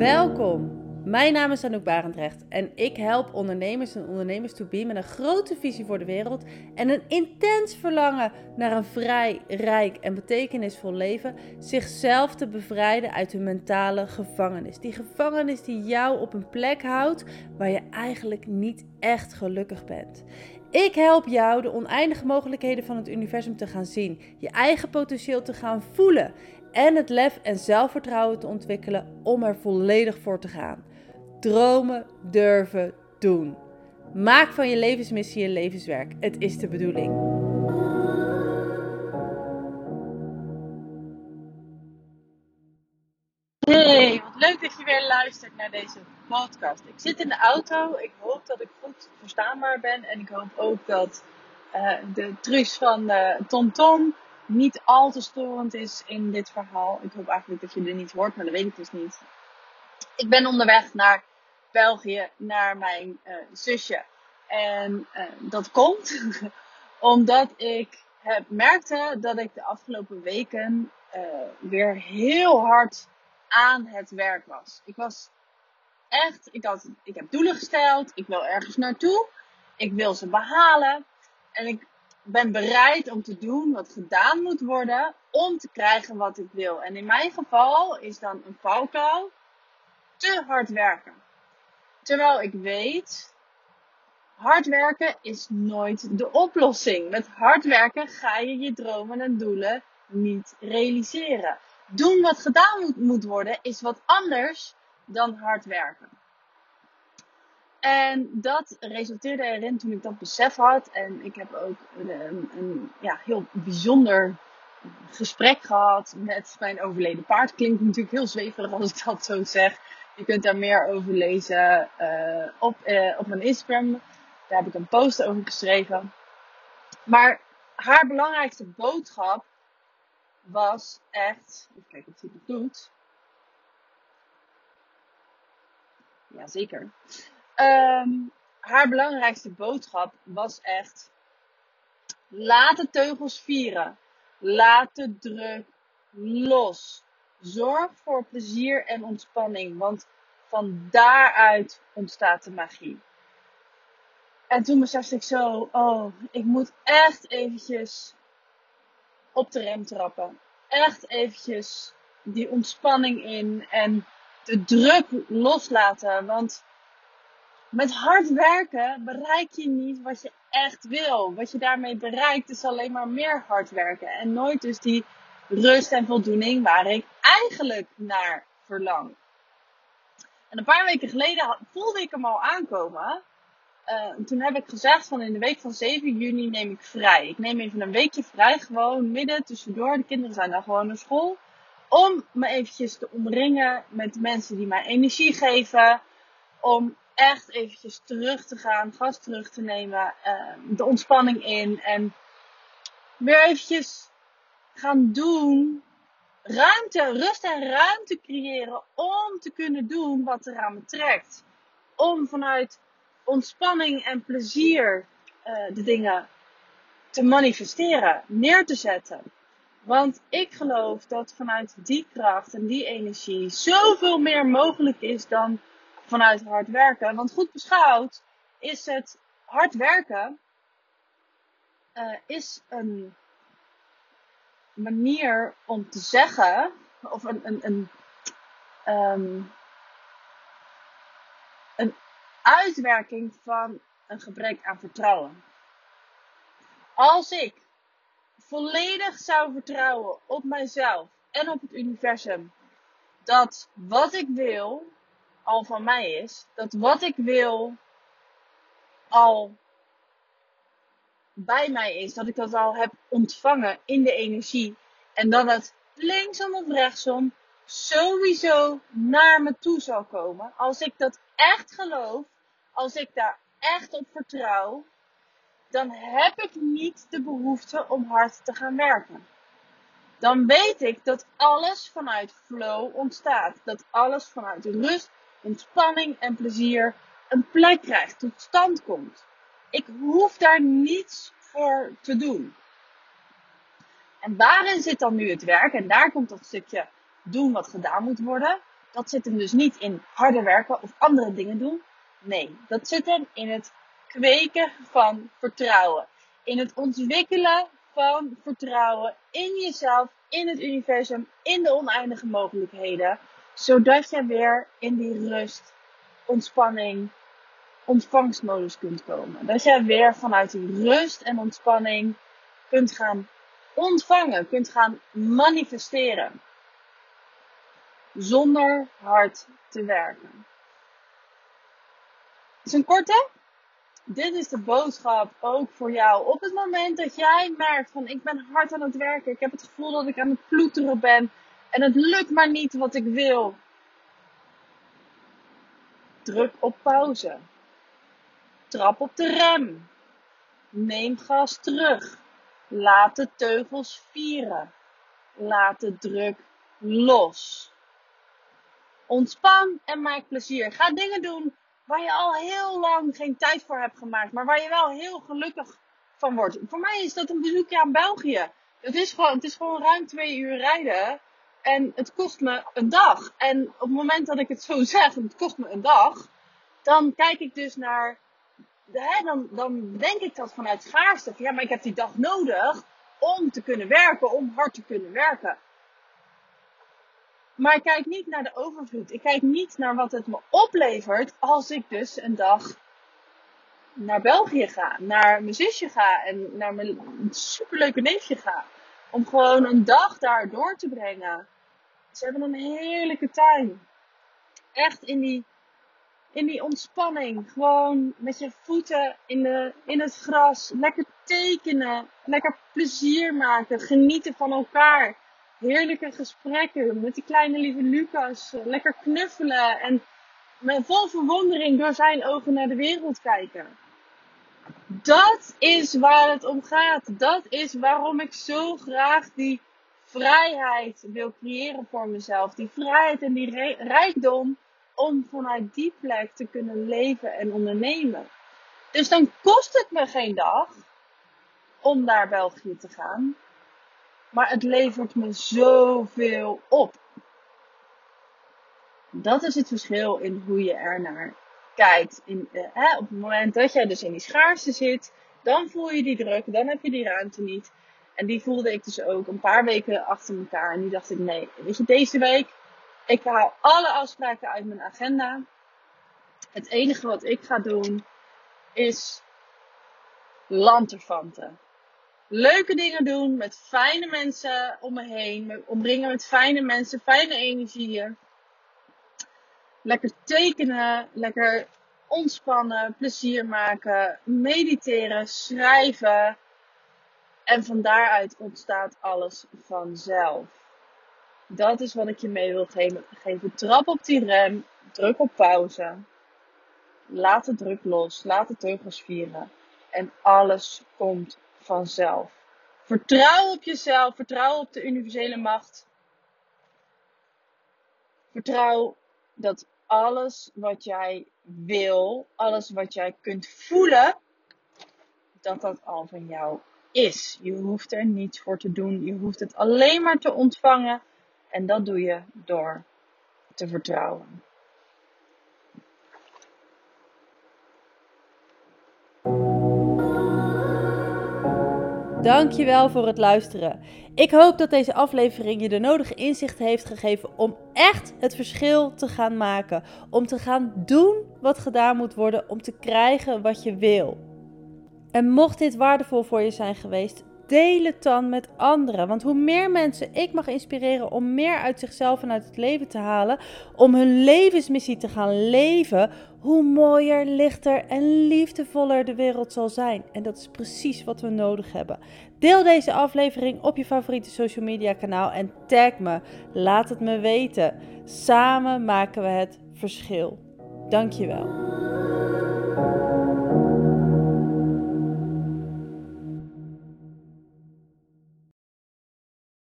Welkom. Mijn naam is Anouk Barendrecht en ik help ondernemers en ondernemers to be met een grote visie voor de wereld en een intens verlangen naar een vrij, rijk en betekenisvol leven, zichzelf te bevrijden uit hun mentale gevangenis. Die gevangenis die jou op een plek houdt waar je eigenlijk niet echt gelukkig bent. Ik help jou de oneindige mogelijkheden van het universum te gaan zien, je eigen potentieel te gaan voelen en het lef en zelfvertrouwen te ontwikkelen om er volledig voor te gaan. Dromen, durven, doen. Maak van je levensmissie je levenswerk. Het is de bedoeling. Hey, wat leuk dat je weer luistert naar deze podcast. Ik zit in de auto. Ik hoop dat ik goed verstaanbaar ben. En ik hoop ook dat uh, de truus van TomTom niet al te storend is in dit verhaal. Ik hoop eigenlijk dat je er niet hoort, maar dat weet ik dus niet. Ik ben onderweg naar België, naar mijn uh, zusje. En uh, dat komt omdat ik heb, merkte dat ik de afgelopen weken uh, weer heel hard aan het werk was. Ik was echt, ik, had, ik heb doelen gesteld, ik wil ergens naartoe, ik wil ze behalen. En ik ben bereid om te doen wat gedaan moet worden om te krijgen wat ik wil. En in mijn geval is dan een valkuil te hard werken. Terwijl ik weet, hard werken is nooit de oplossing. Met hard werken ga je je dromen en doelen niet realiseren. Doen wat gedaan moet, moet worden is wat anders dan hard werken. En dat resulteerde erin toen ik dat besef had. En ik heb ook een, ja, heel bijzonder gesprek gehad met mijn overleden paard. Klinkt natuurlijk heel zweverig als ik dat zo zeg. Je kunt daar meer over lezen uh, op, uh, op mijn Instagram. Daar heb ik een post over geschreven. Maar haar belangrijkste boodschap was echt. Even kijken of hij het doet. Jazeker. Um, haar belangrijkste boodschap was echt: laat de teugels vieren. Laat de druk los. Zorg voor plezier en ontspanning, want van daaruit ontstaat de magie. En toen besefte ik zo, oh, ik moet echt eventjes op de rem trappen. Echt eventjes die ontspanning in en de druk loslaten. Want met hard werken bereik je niet wat je echt wil. Wat je daarmee bereikt is alleen maar meer hard werken. En nooit dus die rust en voldoening waar ik eigenlijk naar verlang. En een paar weken geleden voelde ik hem al aankomen. Uh, toen heb ik gezegd van in de week van 7 juni neem ik vrij. Ik neem even een weekje vrij, gewoon midden tussendoor. De kinderen zijn dan gewoon naar school. Om me eventjes te omringen met mensen die mij energie geven. Om echt eventjes terug te gaan, gas terug te nemen, uh, de ontspanning in en weer eventjes gaan doen. Ruimte, rust en ruimte creëren om te kunnen doen wat er aan me trekt. Om vanuit ontspanning en plezier uh, de dingen te manifesteren, neer te zetten. Want ik geloof dat vanuit die kracht en die energie zoveel meer mogelijk is dan vanuit hard werken. Want goed beschouwd is het hard werken uh, is een manier om te zeggen, of een, een, een, um, een uitwerking van een gebrek aan vertrouwen. Als ik volledig zou vertrouwen op mijzelf en op het universum, dat wat ik wil, al van mij is. Dat wat ik wil al bij mij is. Dat ik dat al heb ontvangen in de energie. En dat het linksom of rechtsom sowieso naar me toe zal komen. Als ik dat echt geloof. Als ik daar echt op vertrouw. Dan heb ik niet de behoefte om hard te gaan werken. Dan weet ik dat alles vanuit flow ontstaat. Dat alles vanuit rust ontspanning en plezier een plek krijgt, tot stand komt. Ik hoef daar niets voor te doen. En waarin zit dan nu het werk? En daar komt dat stukje doen wat gedaan moet worden. dat zit hem dus niet in harder werken of andere dingen doen. Nee, dat zit hem in het kweken van vertrouwen. In het ontwikkelen van vertrouwen in jezelf, in het universum, in de oneindige mogelijkheden. Zodat je weer in die rust, ontspanning, ontvangstmodus kunt komen. Dat jij weer vanuit die rust en ontspanning kunt gaan ontvangen, kunt gaan manifesteren. Zonder hard te werken. Is een korte. Dit is de boodschap ook voor jou. Op het moment dat jij merkt van ik ben hard aan het werken. Ik heb het gevoel dat ik aan het ploeteren ben. En het lukt maar niet wat ik wil. Druk op pauze. Trap op de rem. Neem gas terug. Laat de teugels vieren. Laat de druk los. Ontspan en maak plezier. Ga dingen doen waar je al heel lang geen tijd voor hebt gemaakt, maar waar je wel heel gelukkig van wordt. Voor mij is dat een bezoekje aan België. Het is gewoon, het is gewoon ruim twee uur rijden. En het kost me een dag. En op het moment dat ik het zo zeg, het kost me een dag. Dan kijk ik dus naar hè, dan, dan denk ik dat vanuit schaarste. ja, maar ik heb die dag nodig om te kunnen werken, om hard te kunnen werken. Maar ik kijk niet naar de overvloed. Ik kijk niet naar wat het me oplevert als ik dus een dag naar België ga, naar mijn zusje ga en naar mijn superleuke neefje ga. Om gewoon een dag daar door te brengen. Ze hebben een heerlijke tuin. Echt in die in die ontspanning. Gewoon met je voeten in, de, in het gras. Lekker tekenen. Lekker plezier maken. Genieten van elkaar. Heerlijke gesprekken met die kleine lieve Lucas. Lekker knuffelen. En met vol verwondering door zijn ogen naar de wereld kijken. Dat is waar het om gaat. Dat is waarom ik zo graag die vrijheid wil creëren voor mezelf. Die vrijheid en die rijkdom om vanuit die plek te kunnen leven en ondernemen. Dus dan kost het me geen dag om naar België te gaan. Maar het levert me zoveel op. Dat is het verschil in hoe je er kijkt. In, uh, hè, op het moment dat jij dus in die schaarste zit, dan voel je die druk, dan heb je die ruimte niet. En die voelde ik dus ook een paar weken achter elkaar. En nu dacht ik, nee, weet je, deze week ik haal alle afspraken uit mijn agenda. Het enige wat ik ga doen is lanterfanten. Leuke dingen doen met fijne mensen om me heen. Me omringen met fijne mensen, fijne energieën. Lekker tekenen, lekker ontspannen, plezier maken, mediteren, schrijven. En van daaruit ontstaat alles vanzelf. Dat is wat ik je mee wil geven. Trap op die rem. Druk op pauze. Laat de druk los. Laat de teugels vieren. En alles komt vanzelf. Vertrouw op jezelf. Vertrouw op de universele macht. Vertrouw dat alles wat jij wil, alles wat jij kunt voelen, dat dat al van jou is. Je hoeft er niets voor te doen. Je hoeft het alleen maar te ontvangen en dat doe je door te vertrouwen. Dankjewel voor het luisteren. Ik hoop dat deze aflevering je de nodige inzicht heeft gegeven om echt het verschil te gaan maken. Om te gaan doen wat gedaan moet worden om te krijgen wat je wil. En mocht dit waardevol voor je zijn geweest, deel het dan met anderen. Want hoe meer mensen ik mag inspireren om meer uit zichzelf en uit het leven te halen, om hun levensmissie te gaan leven, hoe mooier, lichter en liefdevoller de wereld zal zijn. En dat is precies wat we nodig hebben. Deel deze aflevering op je favoriete social media kanaal en tag me. Laat het me weten. Samen maken we het verschil. Dankjewel.